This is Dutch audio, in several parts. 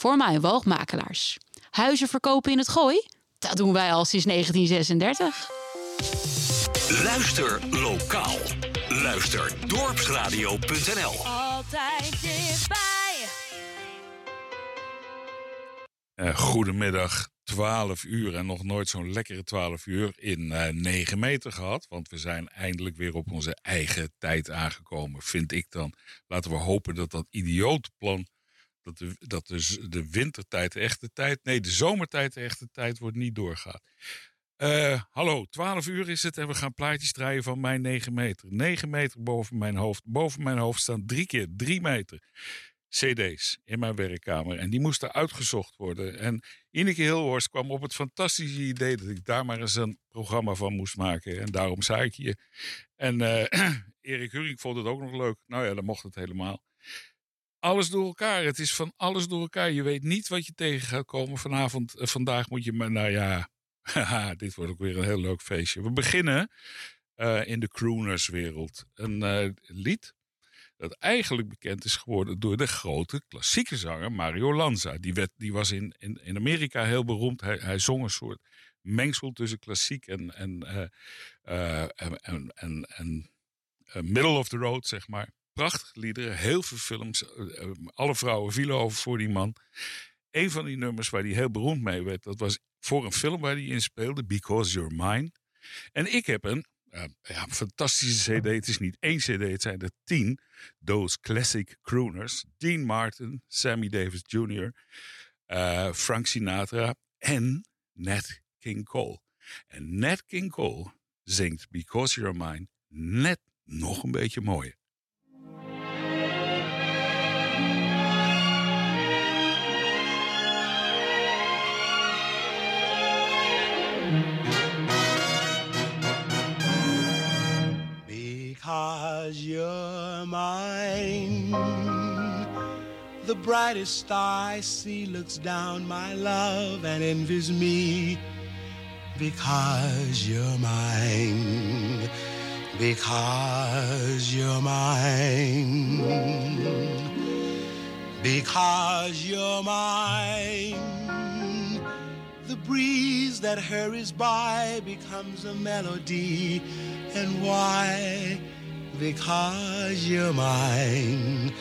voor mijn woogmakelaars. Huizen verkopen in het gooi? Dat doen wij al sinds 1936. Luister lokaal. Luister dorpsradio.nl. Altijd dichtbij. Eh, goedemiddag, 12 uur en nog nooit zo'n lekkere 12 uur in eh 9 meter gehad. Want we zijn eindelijk weer op onze eigen tijd aangekomen, vind ik dan. Laten we hopen dat dat idioot plan, dat de, dat z- de wintertijd de echte tijd, nee, de zomertijd de echte tijd wordt, niet doorgaat. Eh, hallo, 12 uur is het en we gaan plaatjes draaien van mijn 9 meter. 9 meter boven mijn hoofd. Boven mijn hoofd staan drie keer 3 meter. CD's in mijn werkkamer. En die moesten uitgezocht worden. En Ineke Hilhorst kwam op het fantastische idee dat ik daar maar eens een programma van moest maken. En daarom zei ik je. En eh, Erik Huring vond het ook nog leuk. Nou ja, dan mocht het helemaal. Alles door elkaar. Het is van alles door elkaar. Je weet niet wat je tegen gaat komen vanavond. eh, vandaag moet je maar, nou ja, dit wordt ook weer een heel leuk feestje. We beginnen eh, in de croonerswereld. Een eh, lied dat eigenlijk bekend is geworden door de grote klassieke zanger Mario Lanza. Die, werd, die was in, in, Amerika heel beroemd. Hij, hij zong een soort mengsel tussen klassiek en, en, en, en, en, middle of the road, zeg maar. Prachtige liederen, heel veel films. eh, eh, alle vrouwen vielen over voor die man. Een van die nummers waar hij heel beroemd mee werd, dat was voor een film waar hij in speelde, Because You're Mine. En ik heb een eh, fantastische cd. Het is niet één cd, het zijn er tien. Those Classic Crooners. Dean Martin, Sammy Davis Jr., Frank Sinatra en Nat King Cole. En Nat King Cole zingt Because You're Mine net nog een beetje mooier. Because you're mine, the brightest star I see looks down my love and envies me. Because you're mine, because you're mine, because you're mine. Breeze that hurries by becomes a melody. And why? Because you're mine.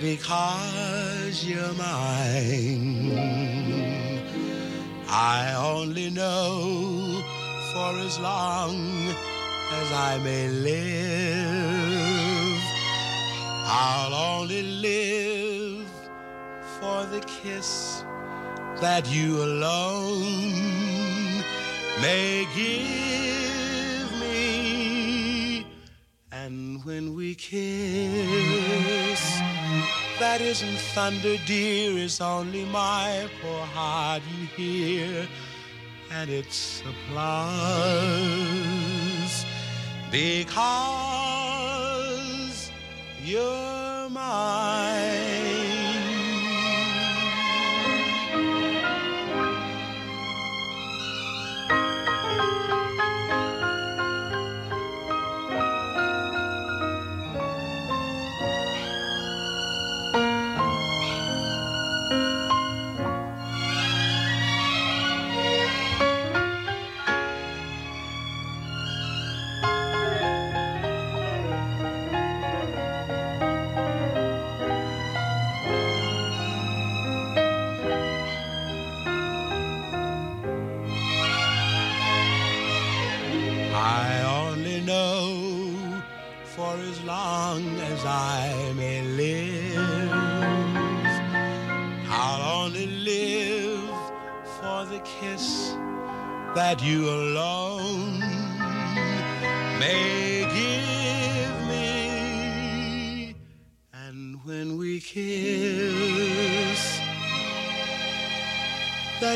Because you're mine. I only know for as long as I may live. I'll only live for the kiss that you alone may give me. And when we kiss, that isn't thunder, dear, it's only my poor heart you hear. And it's applause because you're mine.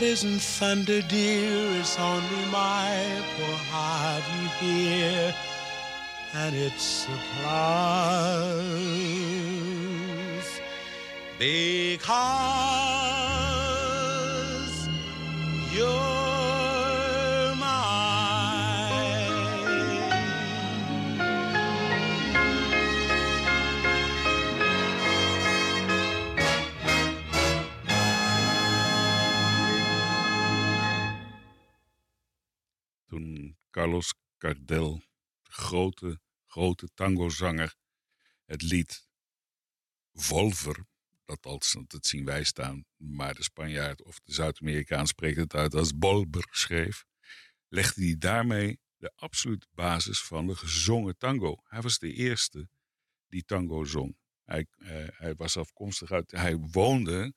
Isn't thunder, dear, it's only my poor heart you hear, and it's applause because Carlos Gardel, de grote, grote tangozanger. Het lied Volver, dat als dat zien wij staan, maar de Spanjaard of de Zuid-Amerikaan spreekt het uit als Bolber schreef, legde hij daarmee de absolute basis van de gezongen tango. Hij was de eerste die tango zong. Hij, eh, hij was afkomstig uit, hij woonde,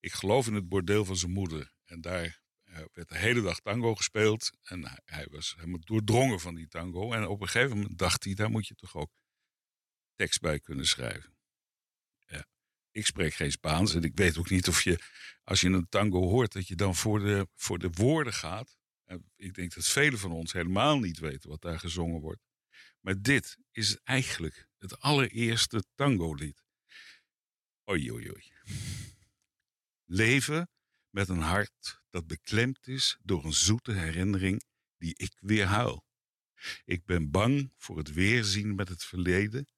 ik geloof in het bordeel van zijn moeder. En daar eh, werd de hele dag tango gespeeld. En hij, hij was helemaal doordrongen van die tango. En op een gegeven moment dacht hij, daar moet je toch ook tekst bij kunnen schrijven. Ja. Ik spreek geen Spaans en ik weet ook niet of je, als je een tango hoort, dat je dan voor de, voor de woorden gaat. En ik denk dat velen van ons helemaal niet weten wat daar gezongen wordt. Maar dit is eigenlijk het allereerste tango-lied. Oei, oei, oei. Leven met een hart dat beklemd is door een zoete herinnering die ik weer huil. Ik ben bang voor het weerzien met het verleden,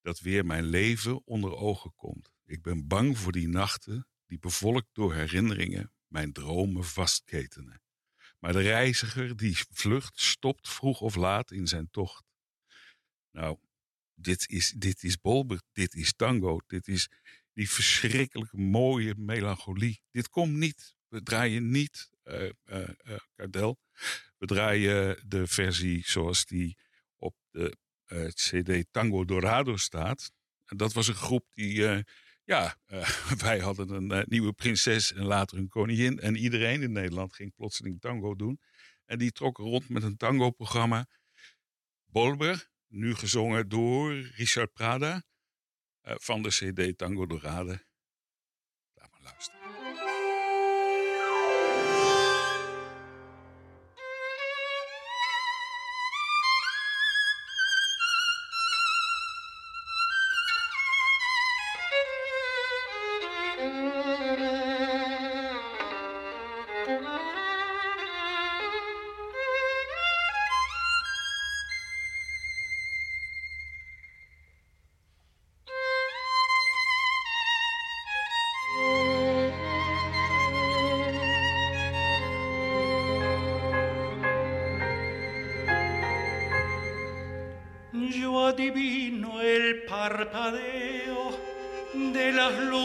dat weer mijn leven onder ogen komt. Ik ben bang voor die nachten die bevolkt door herinneringen mijn dromen vastketenen. Maar de reiziger die vlucht stopt vroeg of laat in zijn tocht. Nou, dit is, dit is Bolber, dit is tango, dit is die verschrikkelijke mooie melancholie. Dit komt niet. We draaien niet uh, uh, Cardel. We draaien de versie zoals die op de CD Tango Dorado staat. En dat was een groep die, ja, wij hadden een nieuwe prinses en later een koningin. En iedereen in Nederland ging plotseling tango doen. En die trokken rond met een tango-programma. Bolber, nu gezongen door Richard Prada van de CD Tango Dorade. Laat maar luisteren.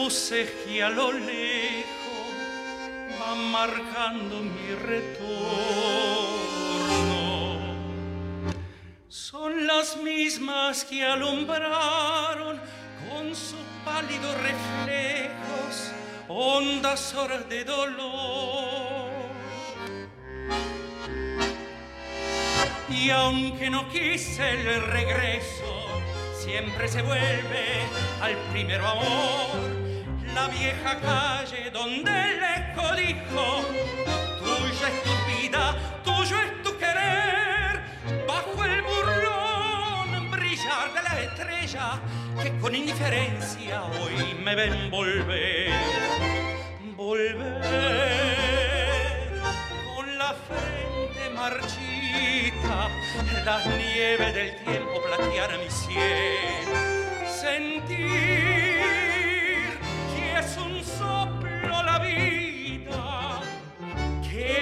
Luces que a lo lejos van marcando mi retorno. Son las mismas que alumbraron con sus pálidos reflejos hondas horas de dolor. Y aunque no quise el regreso, siempre se vuelve al primero amor. La vieja calle donde el eco dijo, tuya es tu vida, tuyo es tu querer. Bajo el burlón brillar de la estrella que con indiferencia hoy me ven volver. Volver con la frente marchita, las nieves del tiempo platear mi cielo. Sentir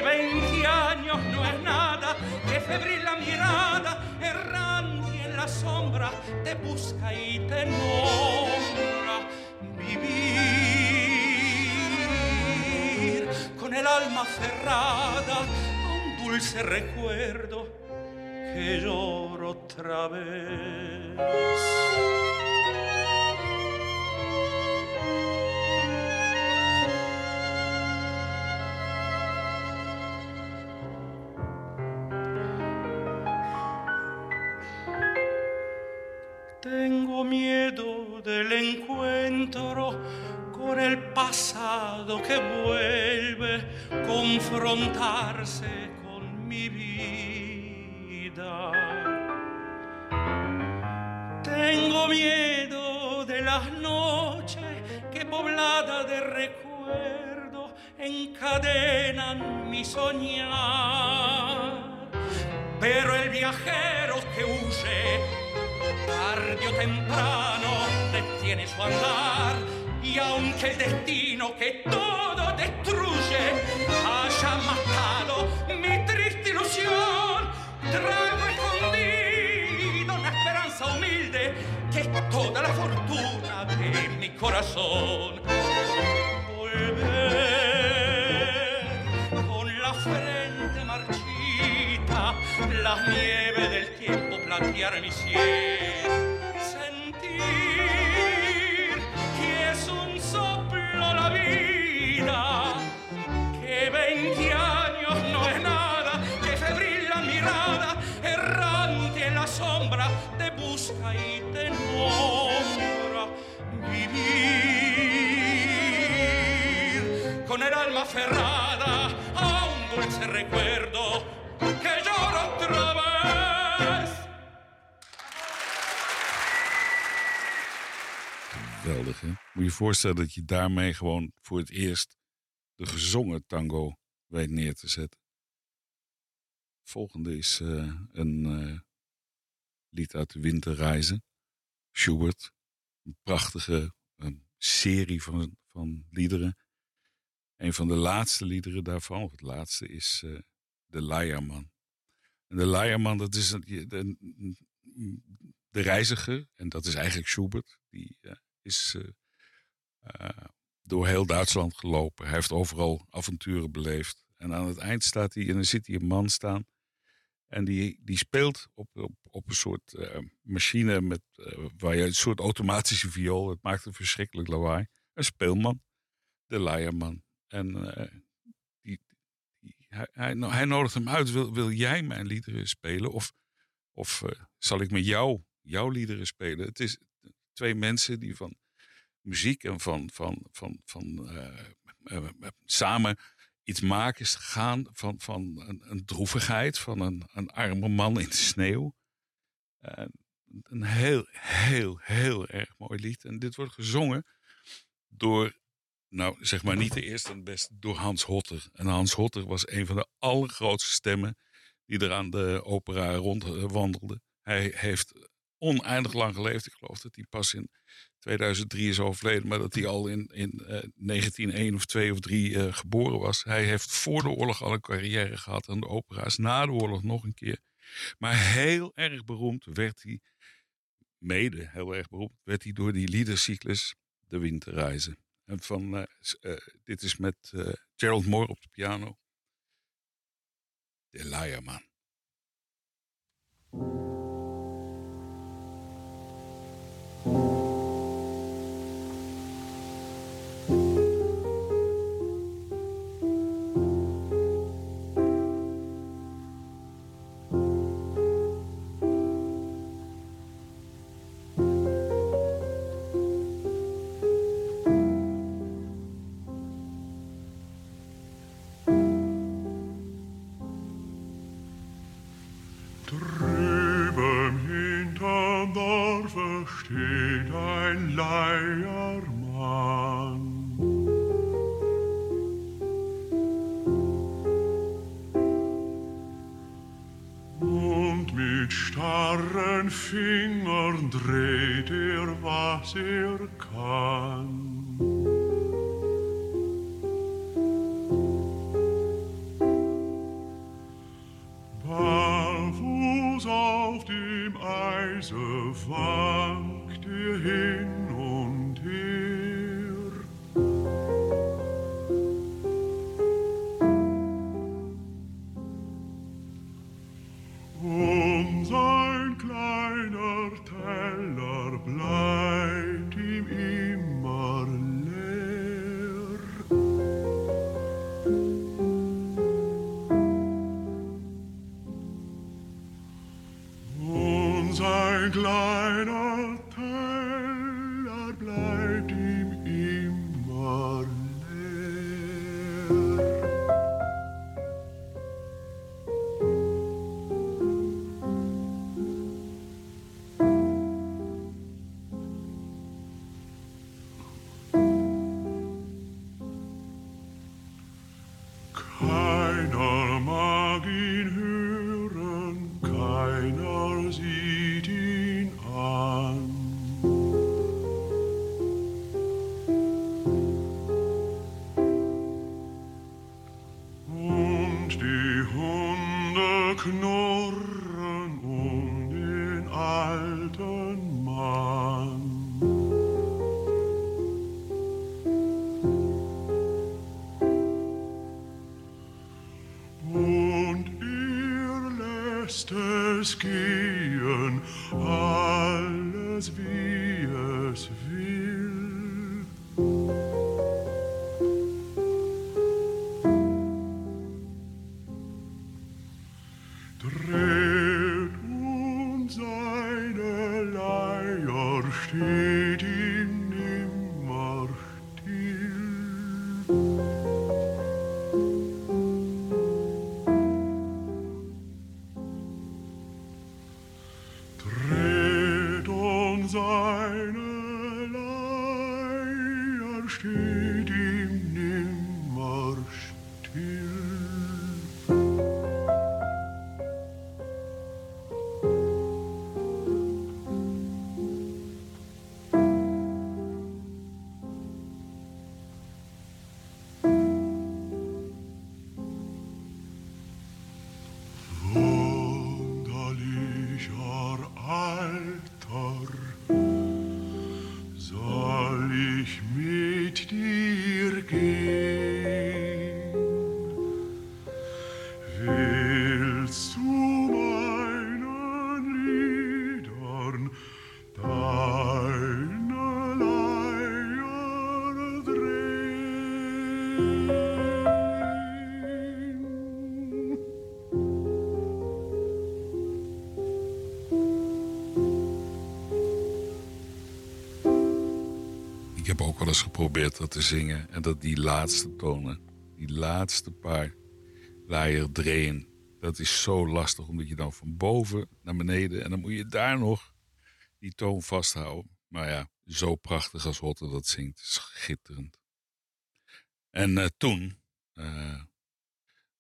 20 años no es nada, que febril la mirada, errante en la sombra, te busca y te nombra. Vivir con el alma cerrada a un dulce recuerdo que lloro otra vez. Confrontarse con mi vida. Tengo miedo de las noches que poblada de recuerdo encadenan mi soñar. Pero el viajero que huye tarde o temprano detiene su andar y aunque el destino que todo destruye haya matado mi triste ilusión. Traigo escondido una esperanza humilde que es toda la fortuna de mi corazón. Puede con la frente marchita la nieve del tiempo platear mi cielo. Te busca y te nombra. Vivir con el alma aferrada a un dulce recuerdo que llora otra vez. Geweldig, hè? Moet je voorstellen dat je daarmee gewoon voor het eerst de gezongen tango weet neer te zetten. Volgende is eh, een eh, lied uit de Winterreizen. Schubert. Een prachtige een serie van, van liederen. Een van de laatste liederen daarvan, het laatste, is eh, De Leierman. En De Leierman, dat is een, de, de reiziger, en dat is eigenlijk Schubert, die eh, is eh, door heel Duitsland gelopen. Hij heeft overal avonturen beleefd. En aan het eind staat hij, en dan ziet hij een man staan. En die, die speelt op, op, op een soort eh, machine met, eh, waar je een soort automatische viool. Het maakt een verschrikkelijk lawaai. Een speelman, de Leierman. En eh, die, die, hij, hij, nodigt hem uit. Wil, wil jij mijn liederen spelen? Of, of zal ik met jou jouw liederen spelen? Het is twee mensen die van muziek en van, van, van, van samen iets maken is gaan van, van een, een droevigheid, van een, een arme man in de sneeuw. Een heel, heel, heel erg mooi lied. En dit wordt gezongen door, nou zeg maar niet de eerste en beste, door Hans Hotter. En Hans Hotter was een van de allergrootste stemmen die er aan de opera rondwandelde. Hij heeft oneindig lang geleefd. Ik geloof dat hij pas in 2003 is overleden, maar dat hij al in, in eh, 1901 of 2 of 3 eh, geboren was. Hij heeft voor de oorlog al een carrière gehad aan de opera's, na de oorlog nog een keer. Maar heel erg beroemd werd hij, mede heel erg beroemd, werd hij door die liedercyclus De Winterreizen. En van, eh, eh, dit is met eh, Gerald Moore op de piano. De Leierman. and. Escape. Heb ook wel eens geprobeerd dat te zingen. En dat die laatste tonen, die laatste paar laaier drehen. Dat is zo lastig, omdat je dan van boven naar beneden... en dan moet je daar nog die toon vasthouden. Maar ja, zo prachtig als Hotte dat zingt. Schitterend. En eh, toen eh,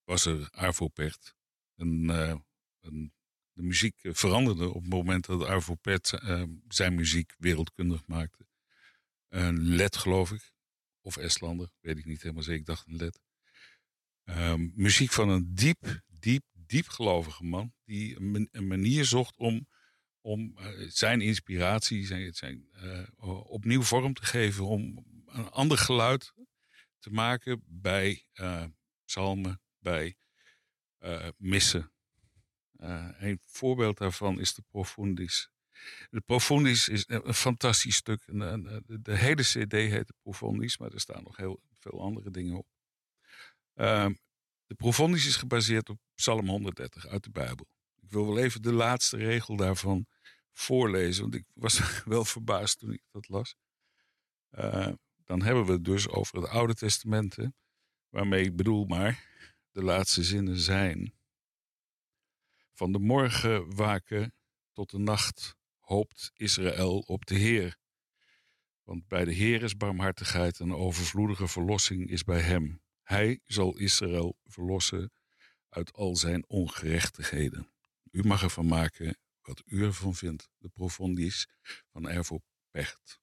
was er Arvo Pärt. En, eh, een- de muziek veranderde op het moment dat Arvo Pärt eh, zijn muziek wereldkundig maakte. Een led, geloof ik. Of Estlander, weet ik niet helemaal zeker. Ik dacht een led. Ehm, muziek van een diep, diep, diep gelovige man. Die een, man- een manier zocht om, om eh, zijn inspiratie zijn, zijn, eh, opnieuw vorm te geven. Om een ander geluid te maken bij eh, psalmen, bij missen. Een voorbeeld daarvan is de Profundis. De Profundis is een fantastisch stuk. Eh, de, hele CD heet de Profundis, maar er staan nog heel veel andere dingen op. Ehm, de Profundis is gebaseerd op Psalm 130 uit de Bijbel. Ik wil wel even de laatste regel daarvan voorlezen, want ik was wel verbaasd toen ik dat las. Eh, dan hebben we het dus over het Oude Testament, waarmee ik bedoel maar, de laatste zinnen zijn. Van de morgen waken tot de nacht hoopt Israël op de Heer. Want bij de Heer is barmhartigheid en overvloedige verlossing is bij hem. Hij zal Israël verlossen uit al zijn ongerechtigheden. U mag ervan maken wat u ervan vindt. De profondis van Ervo Pecht.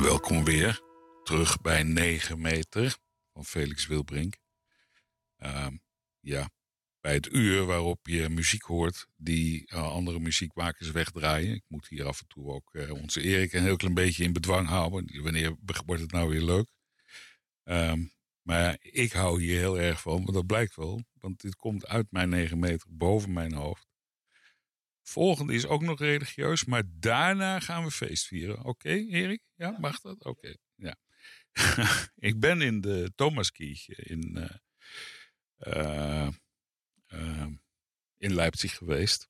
Welkom weer terug bij 9 meter van Felix Wilbrink. Ehm, ja, bij het uur waarop je muziek hoort die eh, andere muziekmakers wegdraaien. Ik moet hier af en toe ook eh, onze Erik een heel klein beetje in bedwang houden. Wanneer wordt het nou weer leuk? Ehm, maar ik hou hier heel erg van, want dat blijkt wel. Want dit komt uit mijn 9 meter boven mijn hoofd. Volgende is ook nog religieus, maar daarna gaan we feest vieren. Oké, Erik? Ja, mag dat? Oké, ja. ik ben in de Thomaskirche in, uh, uh, uh, in Leipzig geweest.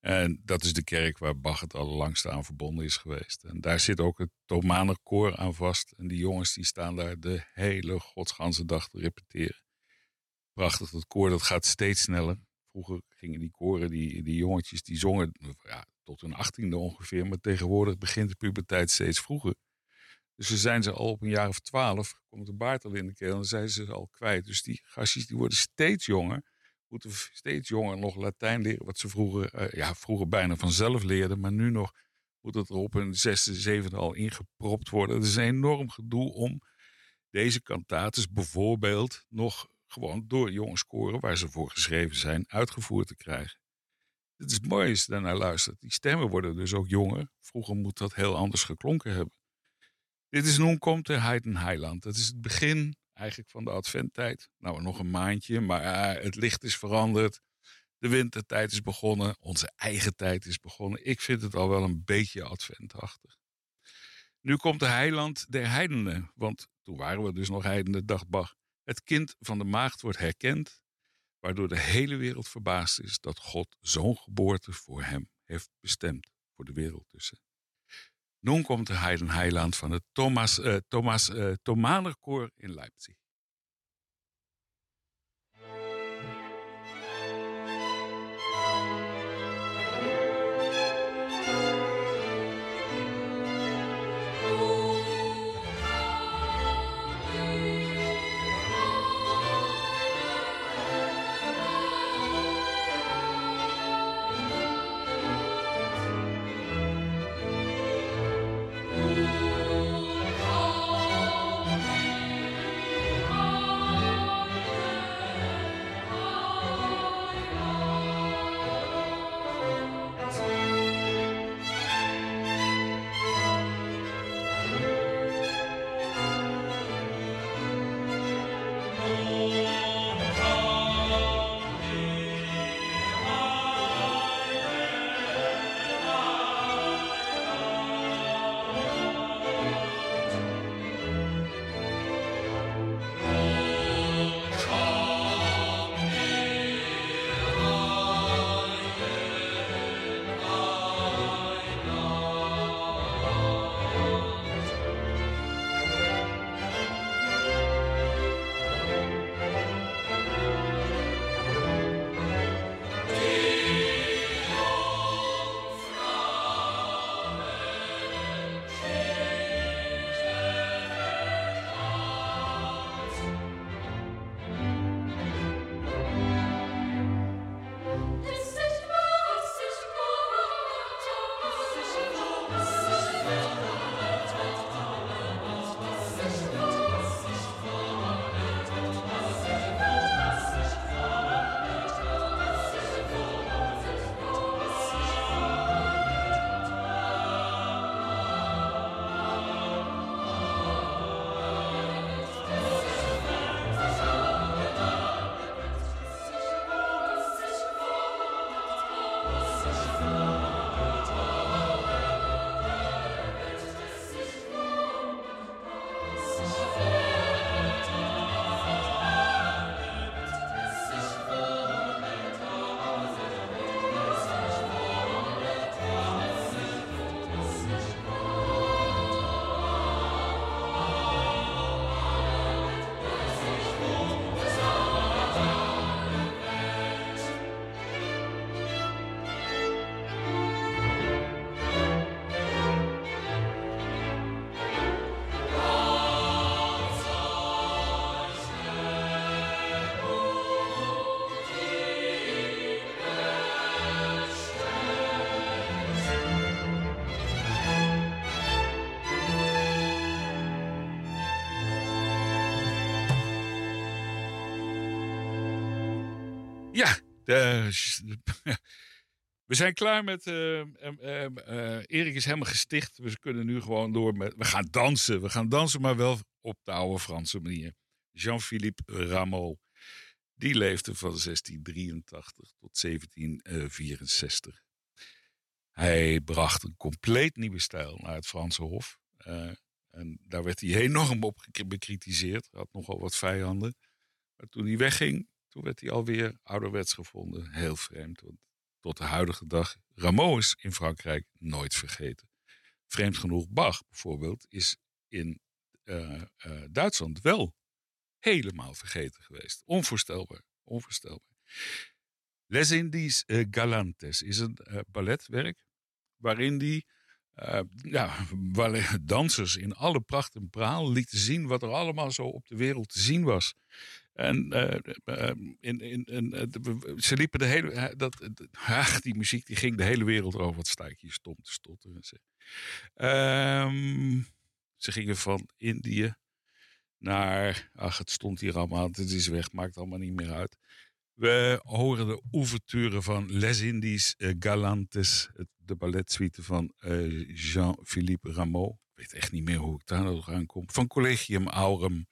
En dat is de kerk waar Bach het allerlangste aan verbonden is geweest. En daar zit ook het Thomaner koor aan vast. En die jongens die staan daar de hele godsganse dag te repeteren. Prachtig, dat koor dat gaat steeds sneller. Vroeger gingen die koren, die, die jongetjes, die zongen ja, tot hun achttiende ongeveer. Maar tegenwoordig begint de puberteit steeds vroeger. Dus ze zijn ze al op een jaar of twaalf, komt de baard al in de keel en dan zijn ze al kwijt. Dus die gastjes die worden steeds jonger, moeten steeds jonger nog Latijn leren. Wat ze vroeger, uh, ja, vroeger bijna vanzelf leerden, maar nu nog moet het er op hun zesde, zevende al ingepropt worden. Het is een enorm gedoe om deze kantates bijvoorbeeld nog gewoon door jongens koren waar ze voor geschreven zijn, uitgevoerd te krijgen. Het is mooi als je daarnaar luistert. Die stemmen worden dus ook jonger. Vroeger moet dat heel anders geklonken hebben. Dit is Noem komt de Heiden Heiland. Dat is het begin eigenlijk van de adventtijd. Nou, nog een maandje, maar uh, het licht is veranderd. De wintertijd is begonnen. Onze eigen tijd is begonnen. Ik vind het al wel een beetje adventachtig. Nu komt de heiland der heidenen. Want toen waren we dus nog heidenen, dacht Bach. Het kind van de maagd wordt herkend, waardoor de hele wereld verbaasd is dat God zo'n geboorte voor hem heeft bestemd voor de wereld tussen. Nu komt de Heiden Heiland van het Thomas, uh, Thomas uh, in Leipzig. we zijn klaar met. eh, eh, Erik is helemaal gesticht. We kunnen nu gewoon door. We gaan dansen. We gaan dansen, maar wel op de oude Franse manier. Jean-Philippe Rameau. Die leefde van 1683 tot 1764. Hij bracht een compleet nieuwe stijl naar het Franse Hof. Eh, en daar werd hij enorm op bekritiseerd. Had nogal wat vijanden. Maar toen hij wegging, toen werd hij alweer ouderwets gevonden. Heel vreemd, want tot de huidige dag. Rameau is in Frankrijk nooit vergeten. Vreemd genoeg, Bach bijvoorbeeld is in eh, eh, Duitsland wel helemaal vergeten geweest. Onvoorstelbaar, onvoorstelbaar. Les Indies eh, Galantes is een balletwerk waarin die ja, dansers in alle pracht en praal lieten zien wat er allemaal zo op de wereld te zien was. En eh, eh, in, in, in, eh, ze liepen de hele. Dat, ach, die muziek die ging de hele wereld over. Wat sta ik hier stom te stotteren. Ehm, ze gingen van Indië naar. Ach, het stond hier allemaal. Het is weg, maakt allemaal niet meer uit. We horen de ouverture van Les Indies Galantes, de balletsuite van Jean-Philippe Rameau. Ik weet echt niet meer hoe ik daar nog aan kom. Van Collegium Aurum.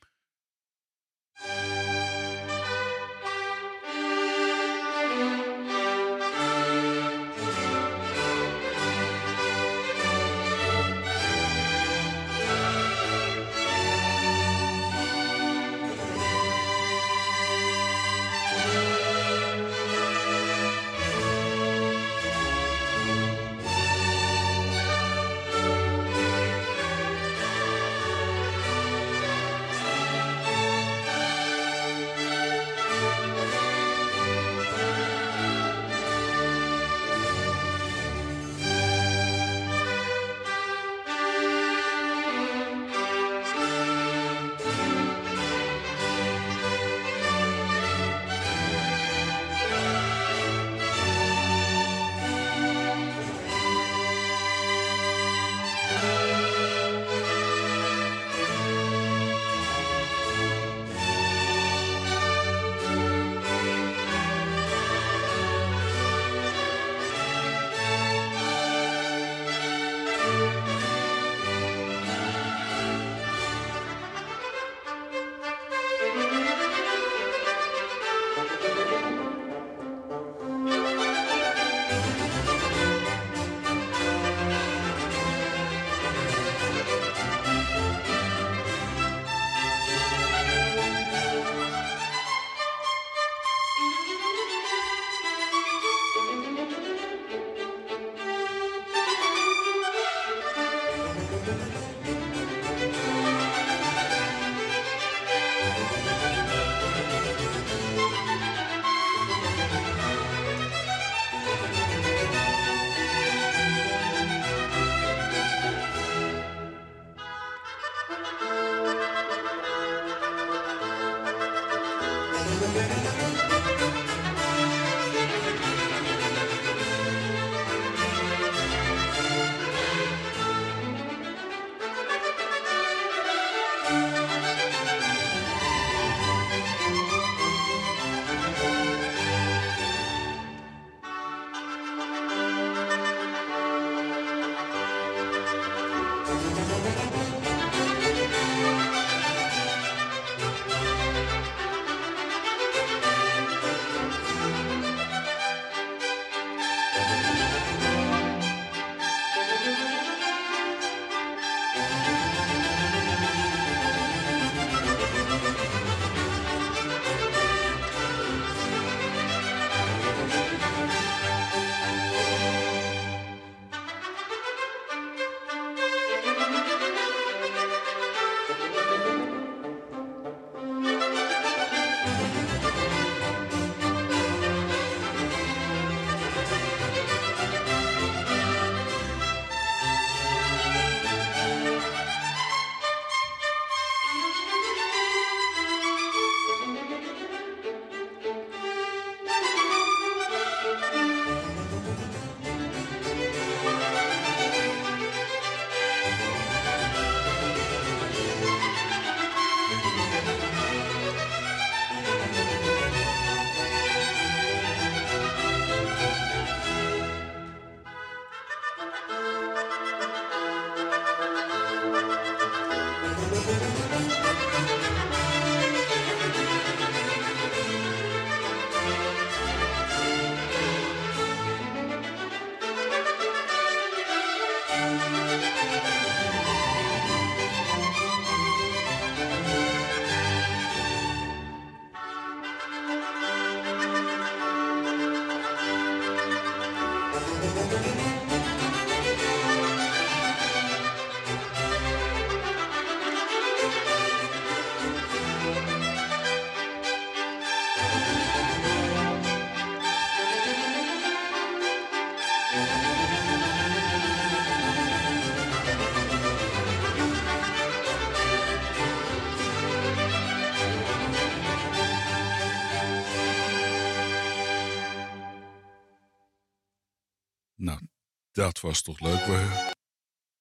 Dat was toch leuk.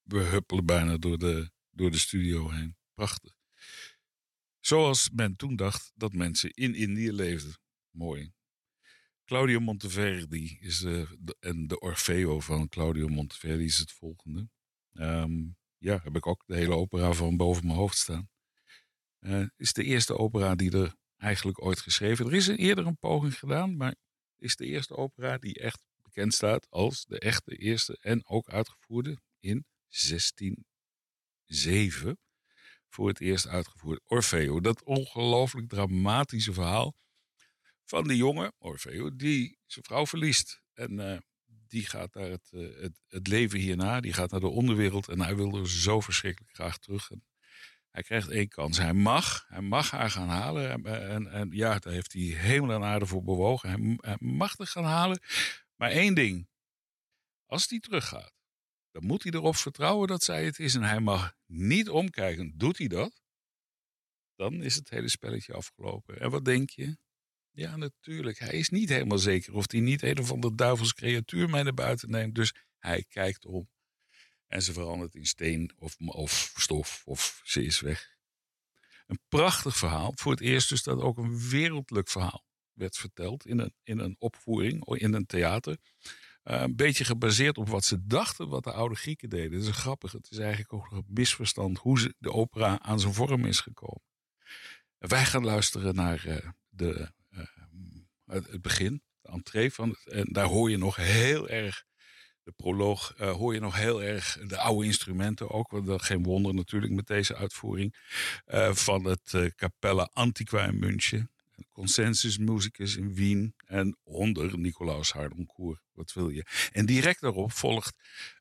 We, huppelen bijna door de, door de studio heen. Prachtig. Zoals men toen dacht dat mensen in Indië leefden. Mooi. Claudio Monteverdi is de, de- en de Orfeo van Claudio Monteverdi is het volgende. Ehm, ja, heb ik ook de hele opera van boven mijn hoofd staan. Eh is de eerste opera die er eigenlijk ooit geschreven. Er is eerder een poging gedaan, maar is de eerste opera die echt bekend staat als de echte eerste en ook uitgevoerde in 1607 voor het eerst uitgevoerd. Orfeo, dat ongelooflijk dramatische verhaal van die jongen, Orfeo, die zijn vrouw verliest. En eh, die gaat naar het, eh, het, het leven hierna, die gaat naar de onderwereld en hij wil er zo verschrikkelijk graag terug. En hij krijgt één kans. Hij mag, hij mag haar gaan halen. En, en, en ja, daar heeft hij hemel en aarde voor bewogen. Hij, hij mag haar gaan halen. Maar één ding. Als hij teruggaat, dan moet hij erop vertrouwen dat zij het is. En hij mag niet omkijken. Doet hij dat? Dan is het hele spelletje afgelopen. En wat denk je? Ja, natuurlijk. Hij is niet helemaal zeker of hij niet een of ander duivels creatuur mee naar buiten neemt. Dus hij kijkt om. En ze verandert in steen of, of stof of ze is weg. Een prachtig verhaal. Voor het eerst dus dat ook een wereldlijk verhaal werd verteld in een, in een opvoering, in een theater. Uh, een beetje gebaseerd op wat ze dachten wat de oude Grieken deden. Dat is grappig. Het is eigenlijk ook een misverstand hoe ze, de opera aan zijn vorm is gekomen. Wij gaan luisteren naar uh, de, uh, het, begin, de entree van het. En daar hoor je nog heel erg, de proloog, hoor je nog heel erg de oude instrumenten ook. Want dat geen wonder natuurlijk met deze uitvoering. Van het Capella Antiqua in München. Consensus Musicus in Wien en onder Nicolaus Hardencourt. Wat wil je? En direct daarop volgt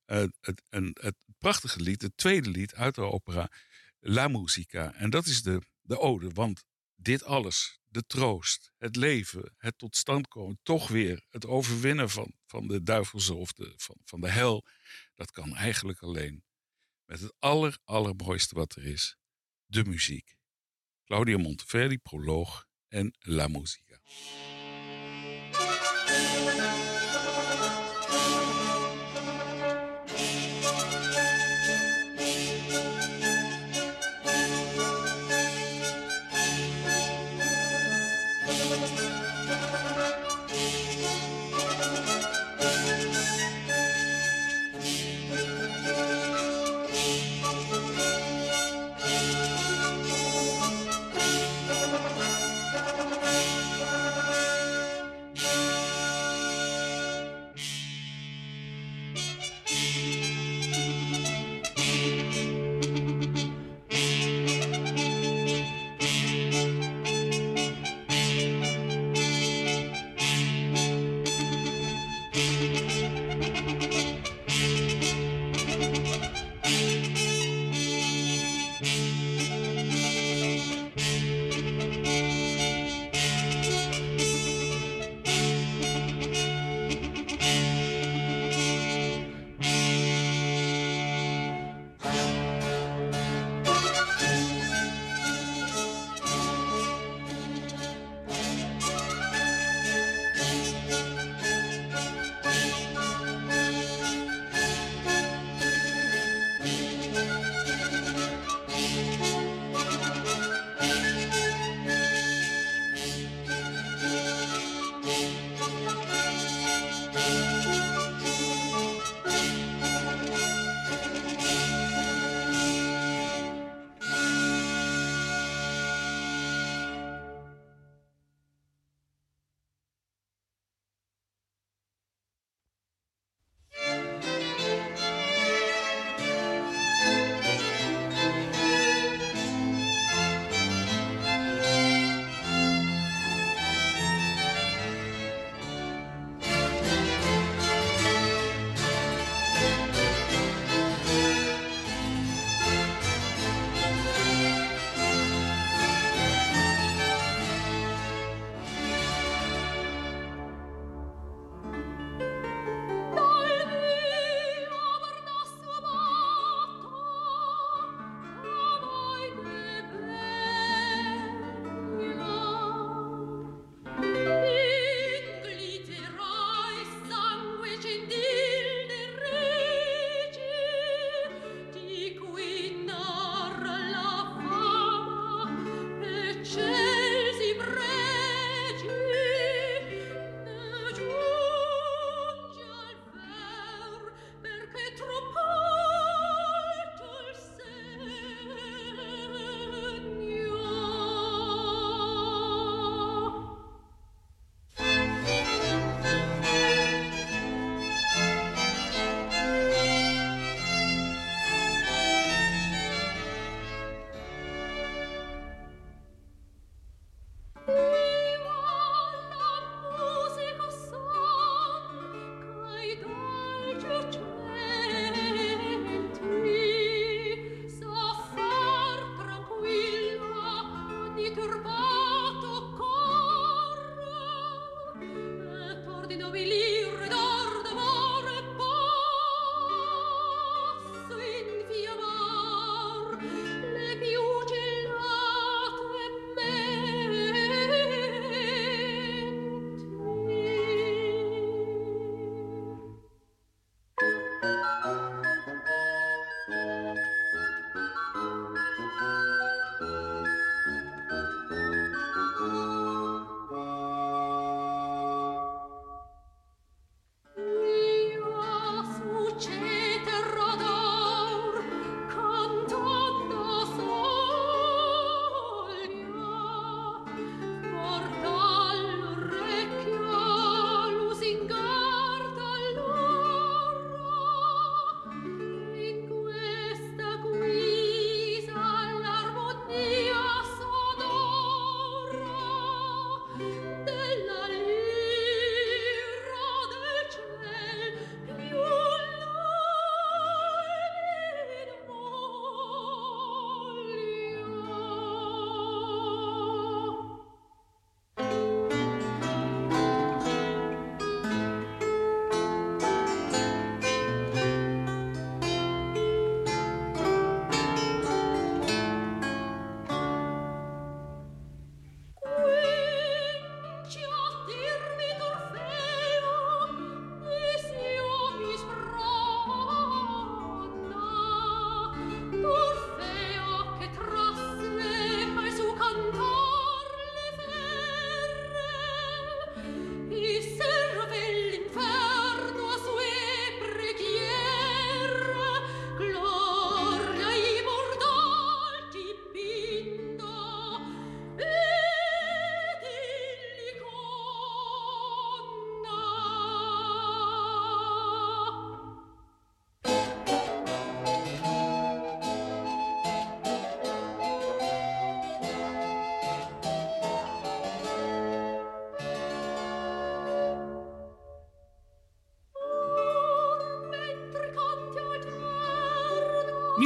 uh, het, een, het prachtige lied, het tweede lied uit de opera La Musica. En dat is de, de ode, want dit alles, de troost, het leven, het tot stand komen, toch weer het overwinnen van, van de duivelse of de, van, van de hel, dat kan eigenlijk alleen met het aller, allermooiste wat er is, de muziek. Claudia Monteverdi, proloog en La Musica.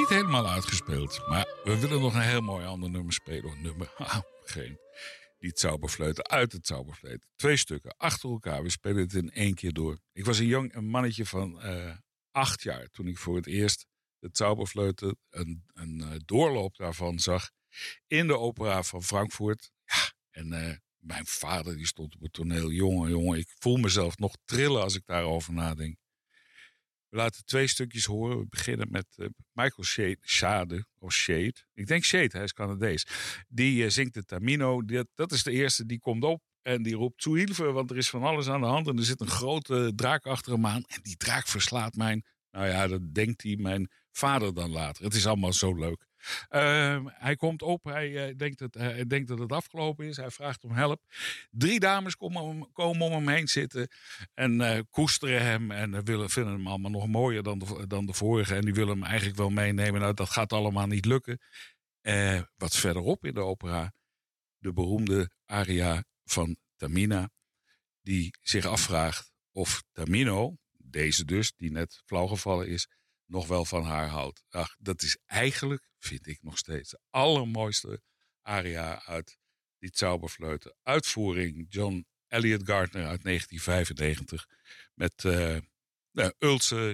Helemaal uitgespeeld. Maar we willen nog een heel mooi ander nummer spelen. Nummer, ah, geen. Die Zauberfleuten uit het Zauberfleuten. Twee stukken achter elkaar. We spelen het in één keer door. Ik was een jong een mannetje van eh, acht jaar toen ik voor het eerst de Zauberfleuten, een, een eh, doorloop daarvan zag in de opera van Frankfurt. Ja, en eh, mijn vader die stond op het toneel. Jongen, jongen, ik voel mezelf nog trillen als ik daarover nadenk. We laten twee stukjes horen. We beginnen met eh, Michael Shade, Shade, of Shade. Ik denk Shade, hij is Canadees. Die eh, zingt de Tamino. Dat, is de eerste, die komt op. En die roept zu Hilfe, want er is van alles aan de hand. En er zit een grote draak achter hem aan. En die draak verslaat mijn... Nou ja, dat denkt hij mijn vader dan later. Het is allemaal zo leuk. Ehm, hij komt op, hij, eh, denkt dat, hij denkt dat het afgelopen is. Hij vraagt om hulp. Drie dames komen om, komen om hem heen zitten en eh, koesteren hem. En eh, willen, vinden hem allemaal nog mooier dan de, dan de vorige. En die willen hem eigenlijk wel meenemen. Nou, dat gaat allemaal niet lukken. Eh, wat verderop in de opera, de beroemde aria van Tamina. Die zich afvraagt of Tamino, deze dus, die net flauwgevallen is, nog wel van haar houdt. Ach, dat is eigenlijk, vind ik nog steeds, de allermooiste aria uit die Zauberfleuten. Uitvoering John Elliot Gardner uit 1995 met eh nou, Ulse,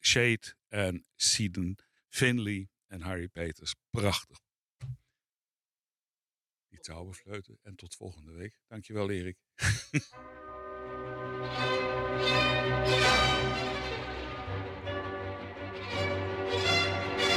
Shade, en Seaton Finley en Harry Peters. Prachtig. Die Zauberfleuten en tot volgende week. Dankjewel Erik.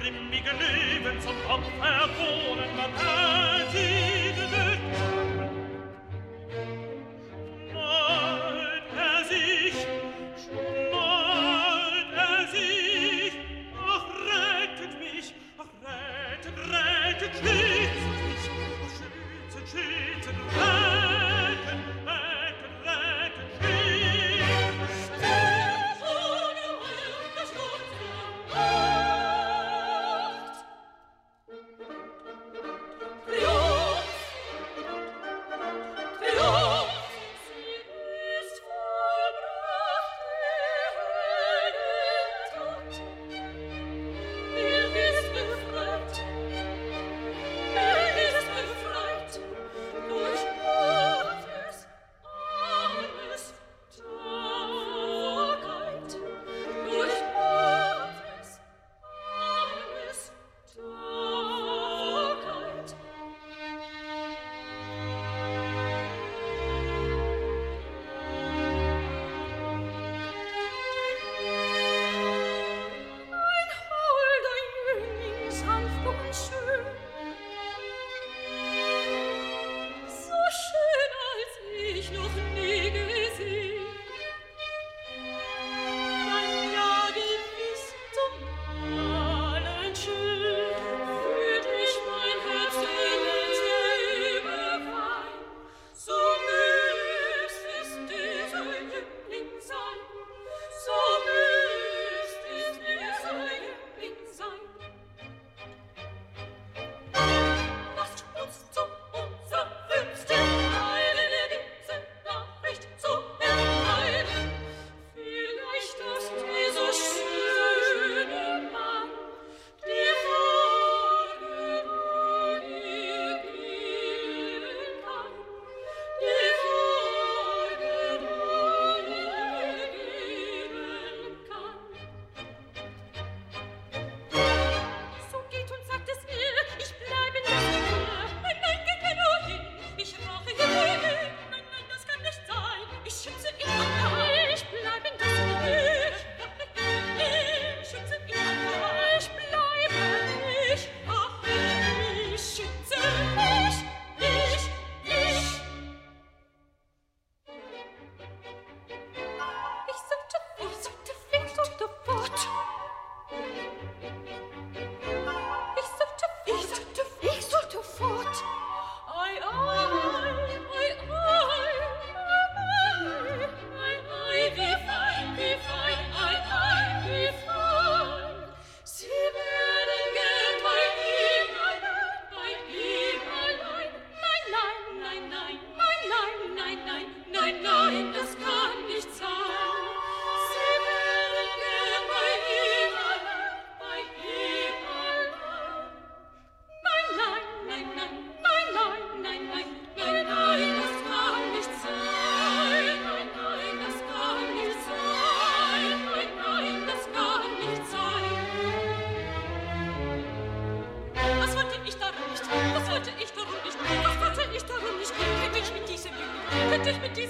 grimmige Leben zum Opfer wohnen, man hört sie Just mit diesem